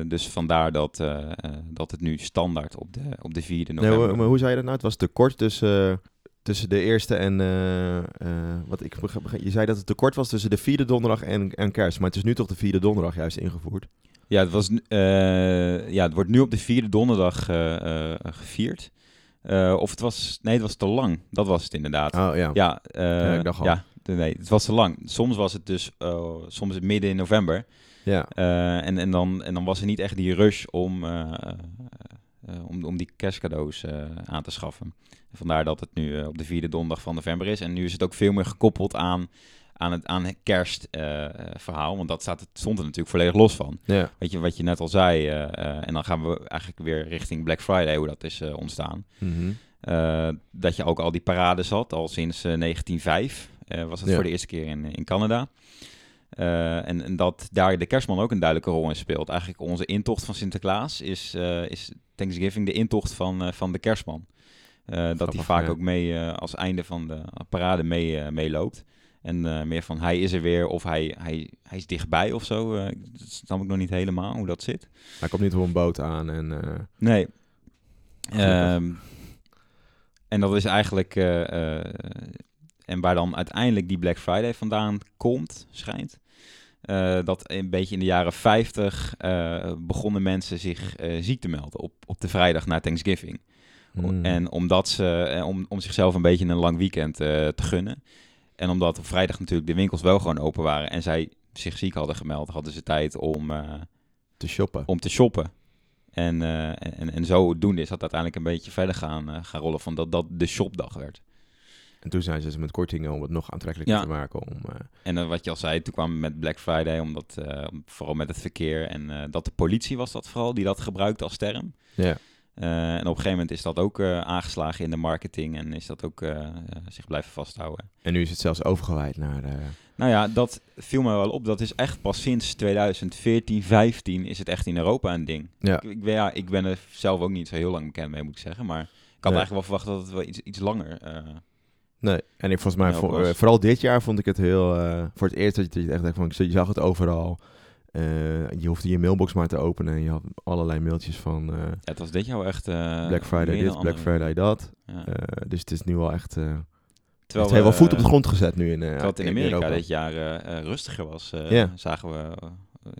Dus vandaar dat, dat het nu standaard op de, op de vierde Nee, november... hoe- maar hoe zei je dat nou? Het was tekort tussen, tussen de eerste en... wat ik je zei dat het tekort was tussen de vierde donderdag en, en kerst. Maar het is nu toch de vierde donderdag juist ingevoerd? Ja, het, was, eh, ja, het wordt nu op de vierde donderdag eh, eh, gevierd. Of het was... Nee, het was te lang. Dat was het inderdaad. Oh ja. Ja, Ja, ik dacht al. ja, nee, het was te lang. Soms was het dus uh, soms het midden in november. ja. En, en, dan, en dan was er niet echt die rush om, om, om die kerstcadeaus aan te schaffen. En vandaar dat het nu op de vierde donderdag van november is. En nu is het ook veel meer gekoppeld aan, aan het, aan het kerstverhaal. want dat staat, het stond er natuurlijk volledig los van. Ja. Weet je, wat je net al zei. en dan gaan we eigenlijk weer richting Black Friday, hoe dat is ontstaan. Mm -hmm. Uh, dat je ook al die parades had, al sinds uh, 1905 uh, was het Ja. voor de eerste keer in, in Canada. Uh, en, en, dat daar de kerstman ook een duidelijke rol in speelt. Eigenlijk onze intocht van Sinterklaas is, uh, is Thanksgiving de intocht van, van de kerstman. dat hij vaak ja. ook mee als einde van de parade mee, meeloopt. En meer van hij is er weer of hij, hij, hij is dichtbij of zo. dat snap ik nog niet helemaal hoe dat zit. Hij komt niet op een boot aan en... uh, Nee. Um, en dat is eigenlijk. En waar dan uiteindelijk die Black Friday vandaan komt, schijnt. Dat een beetje in de jaren 50 begonnen mensen zich ziek te melden op, op de vrijdag na Thanksgiving. Mm. En omdat ze, om, om zichzelf een beetje een lang weekend te gunnen. En omdat op vrijdag natuurlijk de winkels wel gewoon open waren en zij zich ziek hadden gemeld, hadden ze tijd om te shoppen. Om te shoppen. En, uh, en, en zodoende is dat uiteindelijk een beetje verder gaan, uh, gaan rollen van dat dat de shopdag werd. En toen zijn ze dus met kortingen om het nog aantrekkelijker ja. te maken. Om, uh... En uh, wat je al zei, toen kwam met Black Friday, omdat, vooral met het verkeer en dat de politie was dat vooral, die dat gebruikte als term. Ja. En op een gegeven moment is dat ook aangeslagen in de marketing en is dat ook zich blijven vasthouden. En nu is het zelfs overgewaaid naar... Nou ja, dat viel me wel op. Dat is echt pas sinds 2014, 15 is het echt in Europa een ding. Ja. Ik, ik, ja, ik ben er zelf ook niet zo heel lang bekend mee, moet ik zeggen. Maar ik had Nee. eigenlijk wel verwacht dat het wel iets, iets langer... Uh, nee, en ik volgens mij, voor, vooral dit jaar vond ik het heel... Uh, voor het eerst dat je, dat je echt dacht van, je zag het overal. Uh, je hoefde je mailbox maar te openen en je had allerlei mailtjes van... uh, ja, het was dit wel echt... Black Friday dit, Black Friday dat. Ja. Dus het is nu wel echt... Terwijl, heeft wel we, voet op de grond gezet nu in, eh, Terwijl het in Amerika dit jaar eh, eh, rustiger was, eh, Ja. zagen we eh,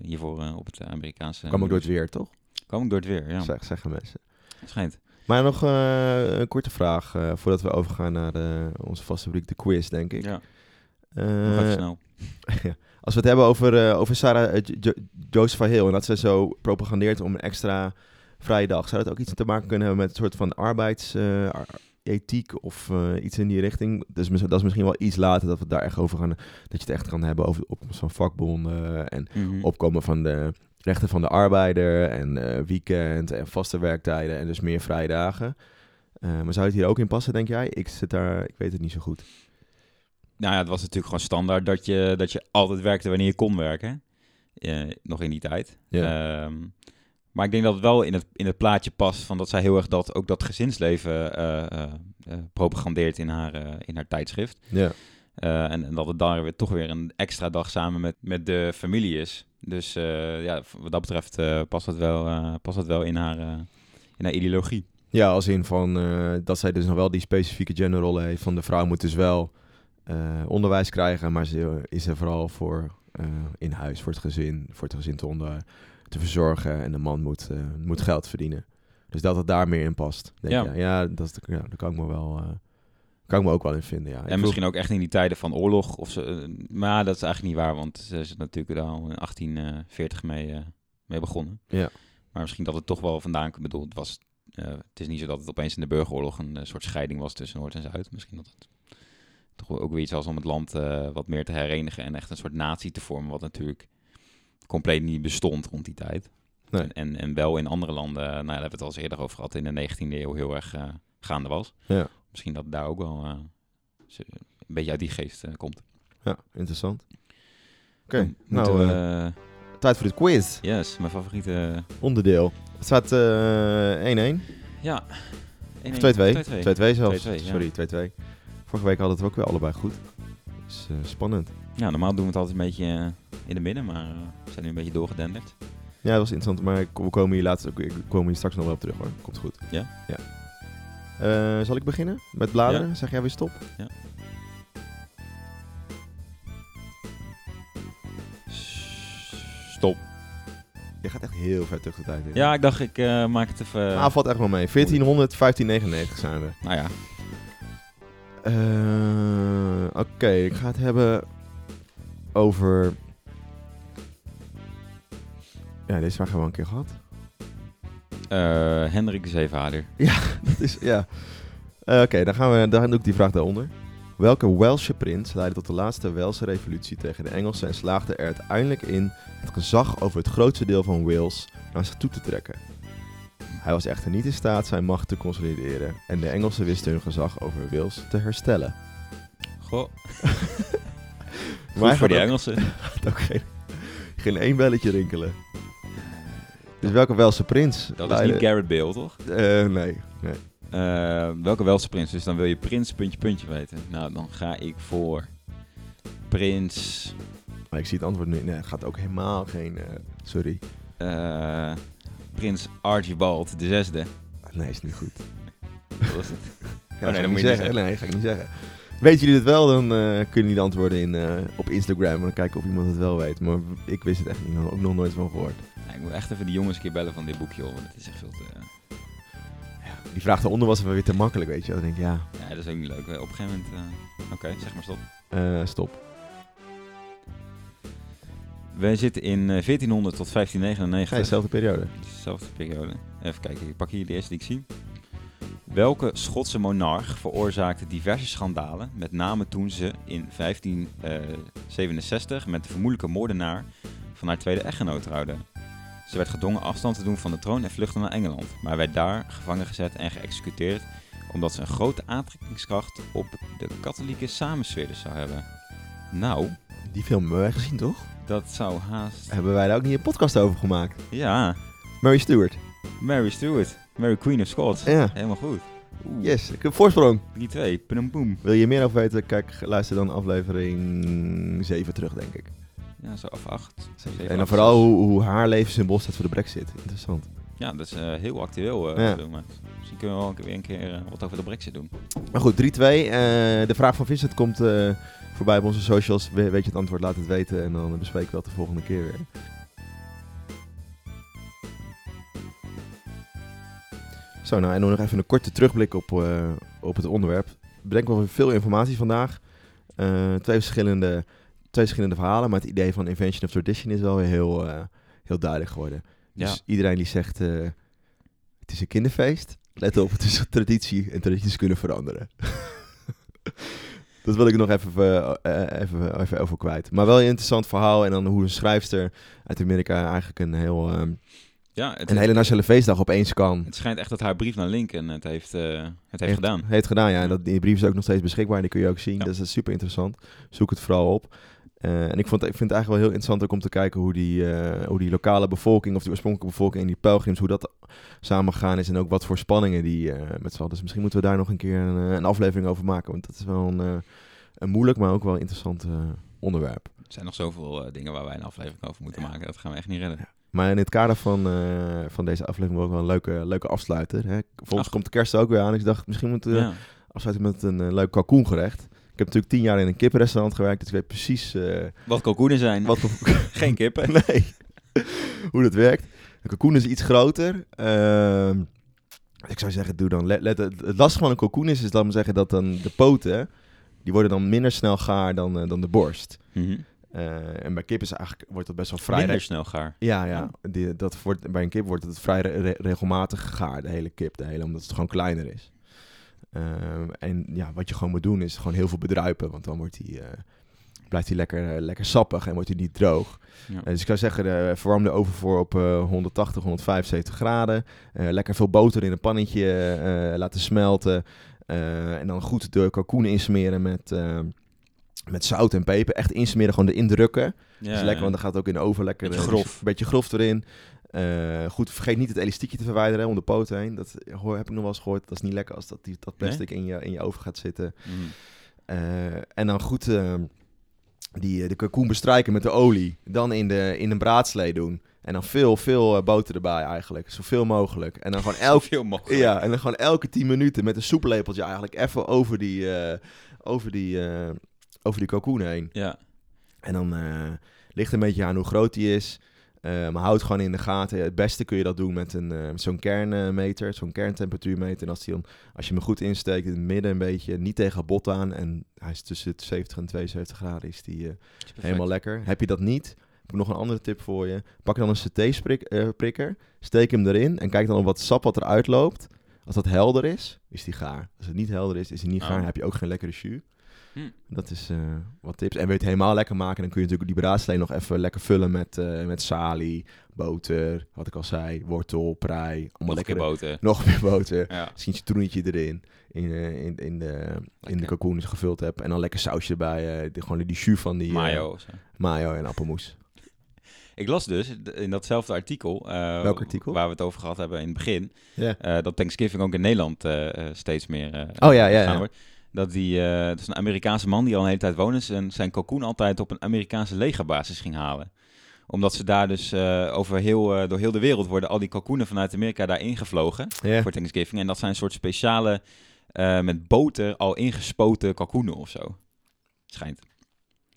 hiervoor eh, op het Amerikaanse... Kwam ook door het weer, toch? Kwam ook door het weer, ja. Zeg, zeggen mensen. Schijnt. Maar nog eh, een korte vraag eh, voordat we overgaan naar onze vaste rubriek, de quiz, denk ik. Ja, Eh, snel. als we het hebben over, eh, over Sarah eh, Jo- Jo- Josepha Hill en dat ze zo propagandeert om een extra vrije dag, zou dat ook iets te maken kunnen hebben met een soort van arbeidsethiek of iets in die richting? Dus dat is misschien wel iets later dat we het daar echt over gaan, dat je het echt kan hebben over de opkomst van vakbonden en Mhm. opkomen van de rechten van de arbeider en weekend en vaste werktijden en dus meer vrije dagen. Maar zou het hier ook in passen, denk jij? Ik zit daar, ik weet het niet zo goed. Nou ja, het was natuurlijk gewoon standaard dat je, dat je altijd werkte wanneer je kon werken. Nog in die tijd. Ehm, maar ik denk dat het wel in het, in het plaatje past van dat zij heel erg dat, ook dat gezinsleven eh, eh, eh, propagandeert in haar, in haar tijdschrift. Ja. En, en dat het daar weer toch weer een extra dag samen met, met de familie is. Dus ja, wat dat betreft past, dat wel, past dat wel in haar, in haar ideologie. Ja, als in van dat zij dus nog wel die specifieke genderrol heeft van de vrouw moet dus wel onderwijs krijgen, maar ze is er vooral voor eh, in huis, voor het gezin, voor het gezin te, onder, te verzorgen en de man moet, eh, moet geld verdienen. Dus dat het daar meer in past. Denk Ja. ja, ja, dat is ja, daar kan ik me wel, eh, kan ik me ook wel in vinden. Ja. En vroeg- misschien ook echt in die tijden van oorlog. Of ze, eh, maar dat is eigenlijk niet waar, want ze is natuurlijk al in 1840 mee, eh, mee begonnen. Ja. Maar misschien dat het toch wel vandaan komt. Ik bedoel, het, was, eh, het is niet zo dat het opeens in de burgeroorlog een eh, soort scheiding was tussen Noord en Zuid. Misschien dat het toch ook weer iets was om het land eh, wat meer te herenigen en echt een soort natie te vormen, wat natuurlijk compleet niet bestond rond die tijd. Nee. En, en, en wel in andere landen, nou ja, daar hebben we het al eens eerder over gehad, in de 19e eeuw heel erg eh, gaande was. Ja. Misschien dat het daar ook wel eh, ze- een beetje uit die geest eh, komt. Ja, interessant. Oké, nou, eh, we, tijd voor het quiz. yes, mijn favoriete... Onderdeel. Het staat eh 1-1. Ja. Of 2-2. 2-2 zelfs. 2-2, ja. Sorry, 2-2. Vorige week hadden we het ook weer allebei goed. Dus eh, spannend. Ja, normaal doen we het altijd een beetje eh, in het midden, maar eh, we zijn nu een beetje doorgedenderd. Ja, dat was interessant. Maar we komen hier, later, we komen hier straks nog wel op terug hoor. Komt goed. Ja? Ja. Zal ik beginnen met bladeren? Zeg jij weer stop? Stop. Je gaat echt heel ver terug de tijd in. Ja, ik dacht ik maak het even... Ah, valt echt wel mee. 1400, 1599 zijn we. nou ja, Eh, Oké, ik ga het hebben over... Ja, deze vraag hebben we al een keer gehad. eh, Hendrik de Zeevader. Dat is, ja. Eh, Oké, dan gaan we, dan doe ik die vraag daaronder. Welke Welsche prins leidde tot de laatste Welse revolutie tegen de Engelsen en slaagde er uiteindelijk in het gezag over het grootste deel van Wales naar zich toe te trekken? Hij was echter niet in staat zijn macht te consolideren en de Engelsen wisten hun gezag over Wales te herstellen. Goh, Maar voor die ook- Engelsen. ook geen, geen één belletje rinkelen. Dus welke Welse prins? Dat is niet Garrett Bale, toch? Eh, nee, nee. Eh, welke Welse prins? Dus dan wil je prins, puntje, puntje weten. Nou, dan ga ik voor prins... Maar ik zie het antwoord nu. Nee, het gaat ook helemaal geen... eh, sorry. eh, prins Archibald de zesde. Nee, is niet goed. Dat was het. Ja, nee, dat moet niet je niet zeggen. Nee, ga ik niet zeggen. Weten jullie het wel, dan eh, kunnen jullie de antwoorden in, eh, op Instagram. En dan kijken of iemand het wel weet. Maar ik wist het echt niet. Ook nog nooit van gehoord. Ja, ik moet echt even die jongens een keer bellen van dit boekje, hoor, want het is echt veel te... Die vraag daaronder was even weer te makkelijk, weet je. Dan denk ik, ja, ja, dat is ook niet leuk. Op een gegeven moment... eh, Oké, zeg maar stop. eh, stop. We zitten in eh, 1400 tot 1599. Ga je dezelfde periode. Dezelfde periode. Even kijken, ik pak hier de eerste die ik zie. Welke Schotse monarch veroorzaakte diverse schandalen, met name toen ze in 1567 met de vermoedelijke moordenaar van haar tweede echtgenoot trouwde? Ze werd gedwongen afstand te doen van de troon en vluchtte naar Engeland, maar werd daar gevangen gezet en geëxecuteerd omdat ze een grote aantrekkingskracht op de katholieke samensfeerders zou hebben. Nou, Die film hebben wij gezien, toch? dat zou haast... Hebben wij daar ook niet een podcast over gemaakt? Ja, Mary Stewart. Mary Stuart. Mary Queen of Scots. Ja. Helemaal goed. Oeh, Yes, ik heb voorsprong. 3-2. Pum. Wil je meer over weten? Kijk, luister dan aflevering 7 terug, denk ik. Ja, zo af 8. en dan vooral hoe, hoe haar leven symbool staat voor de brexit. Interessant. Ja, dat is eh, heel actueel. eh, Ja. moment. Misschien kunnen we wel weer een keer eh, wat over de brexit doen. Maar goed, 3-2. Eh, de vraag van Vincent komt voorbij op onze socials. We- weet je het antwoord, laat het weten. En dan bespreken we dat de volgende keer weer. Zo, nou en dan nog even een korte terugblik op, eh, op het onderwerp. Ik bedenk wel veel informatie vandaag. Eh, twee, verschillende, twee verschillende verhalen, maar het idee van invention of tradition is wel weer heel, eh, heel duidelijk geworden. Dus Ja. iedereen die zegt, het is een kinderfeest. Let op, het is een traditie en tradities kunnen veranderen. dat wil ik nog even, eh, eh, even, even over kwijt. Maar wel een interessant verhaal. En dan hoe een schrijfster uit Amerika eigenlijk een, heel, Ja, het, een hele nationale feestdag opeens kan. het schijnt echt dat haar brief naar Lincoln het heeft, het heeft gedaan. Heeft gedaan, ja. En dat, die brief is ook nog steeds beschikbaar. Die kun je ook zien. Ja. Dus dat is super interessant. Zoek het vooral op. Eh, en ik, vond, ik vind het eigenlijk wel heel interessant ook om te kijken hoe die, eh, hoe die lokale bevolking of die oorspronkelijke bevolking en die pelgrims, hoe dat samengegaan is en ook wat voor spanningen die eh, met z'n allen. Dus misschien moeten we daar nog een keer een, een aflevering over maken, want dat is wel een, een moeilijk, maar ook wel interessant onderwerp. Er zijn nog zoveel dingen waar wij een aflevering over moeten maken. Dat gaan we echt niet redden. Maar in het kader van, van deze aflevering wil ik wel een leuke, leuke afsluiter. Hè. Volgens Ach. komt de kerst ook weer aan. Dus ik dacht, misschien moeten we Ja. afsluiten met een leuk kalkoengerecht. Ik heb natuurlijk tien jaar in een kippenrestaurant gewerkt, dus ik weet precies eh, Wat kalkoenen zijn. wat Geen kippen. nee, hoe dat werkt. Een kalkoen is iets groter. Ehm, ik zou zeggen, doe dan. Let, let- het, lastige van een kalkoen is, is we zeggen dat dan de poten, die worden dan minder snel gaar dan, eh, dan de borst. Mhm. Eh, en bij kip is eigenlijk, wordt dat best wel vrij... Minder snel gaar. Ja, ja. Die, dat wordt, bij een kip wordt het vrij re- re- regelmatig gaar, de hele kip, de hele, omdat het gewoon kleiner is. Ehm, en ja, wat je gewoon moet doen is gewoon heel veel bedruipen, want dan wordt die, eh, blijft hij lekker, eh, lekker sappig en wordt hij niet droog. Ja. Eh, dus ik zou zeggen, verwarm de oven voor op eh, 180, 175 graden. Lekker veel boter in een pannetje laten smelten. En dan goed de kalkoen insmeren met, met zout en peper. Echt insmeren, gewoon erin drukken. Ja, lekker, ja. want dan gaat het ook in de oven lekker... Beetje grof. Een beetje grof erin. Eh, goed, vergeet niet het elastiekje te verwijderen hè, om de poot heen. Dat hoor, heb ik nog wel eens gehoord. Dat is niet lekker als dat, die, dat plastic in, je, in je oven gaat zitten. Mhm. Eh, en dan goed eh, die, eh, de kalkoen bestrijken met de olie. Dan in, de, in een braadslee doen. En dan veel, veel boter erbij eigenlijk. Zoveel mogelijk. En dan gewoon elk, Zoveel mogelijk. ja, en dan gewoon elke 10 minuten met een soeplepeltje eigenlijk even over die, over die, over die kalkoen heen. Ja. En dan ligt een beetje aan hoe groot die is. Eh, maar houd gewoon in de gaten. Het beste kun je dat doen met, een, eh, met zo'n kernmeter, zo'n kerntemperatuurmeter. En als, die dan, als je hem goed insteekt in het midden een beetje, niet tegen bot aan. En hij is tussen de 70 en 72 graden, is die eh, helemaal lekker. Heb je dat niet, heb ik nog een andere tip voor je. Pak dan een CT-prikker, steek hem erin en kijk dan op wat sap wat eruit loopt. Als dat helder is, is die gaar. Als het niet helder is, is hij niet Oh. gaar. Dan heb je ook geen lekkere jus. Hm. Dat is eh, wat tips. En het helemaal lekker maken, dan kun je natuurlijk die braadslee nog even lekker vullen met, eh, met salie, boter, wat ik al zei, wortel, prei. Allemaal lekker. boter. Nog meer boter. Ja. Misschien een citroentje erin. In, eh, in, in, de, in de kalkoen gevuld hebt. En dan lekker sausje erbij. die, gewoon die jus van die... Mayo mayo en appelmoes. Ik las dus in datzelfde artikel, Welk artikel? waar we het over gehad hebben in het begin, dat Thanksgiving ook in Nederland steeds meer Oh ja, ja, gaan ja. wordt. Dat die, eh, dat is een Amerikaanse man die al een hele tijd woont en zijn, kalkoen altijd op een Amerikaanse legerbasis ging halen. Omdat ze daar dus eh, over heel, eh, door heel de wereld worden al die kalkoenen vanuit Amerika daar ingevlogen voor Thanksgiving. En dat zijn een soort speciale, met boter al ingespoten kalkoenen of zo. Schijnt.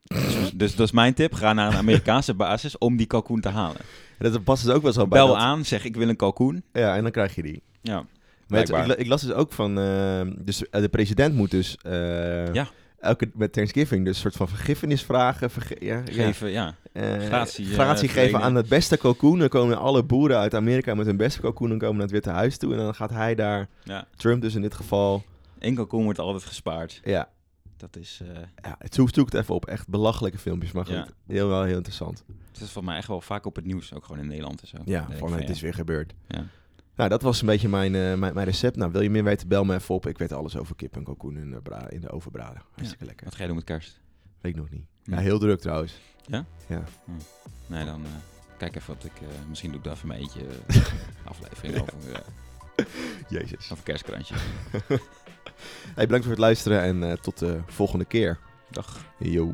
Dus, dus dat is mijn tip. Ga naar een Amerikaanse basis om die kalkoen te halen. En dat past dus ook wel zo bij Bel dat- aan, zeg ik wil een kalkoen. Ja, en dan krijg je die. Ja, Maar het- ik, las dus ook van... eh, dus eh, de president moet dus... eh, Ja. Elke, met Thanksgiving dus een soort van vergiffenis vragen. verge- ja, ja. Geven, ja. Eh, Gratie, gratie geven aan het beste kalkoen. Dan komen alle boeren uit Amerika met hun beste kalkoen. Dan komen naar het Witte Huis toe. En dan gaat hij daar, ja. Trump dus in dit geval... Eén kalkoen wordt altijd gespaard. Ja, Dat is, ja het zoek, zoek het even op. Echt belachelijke filmpjes. Maar goed, heel, wel heel interessant. het is voor mij echt wel vaak op het nieuws. Ook gewoon in Nederland en zo. Ja, van het is weer gebeurd. Ja. Nou, dat was een beetje mijn, eh, mijn, mijn recept. Nou, wil je meer weten, bel me even op. Ik weet alles over kip en kalkoen in de, bra- in de oven braden. Hartstikke lekker. Wat ga je doen met kerst? Weet ik nog niet. Hm. Ja, heel druk trouwens. Ja? Ja. Nee, dan eh, kijk even wat ik... eh, misschien doe ik daar even mijn eentje aflevering over, Jezus. over kerstkrantje. Hey, bedankt voor het luisteren en tot de volgende keer. Dag. Yo.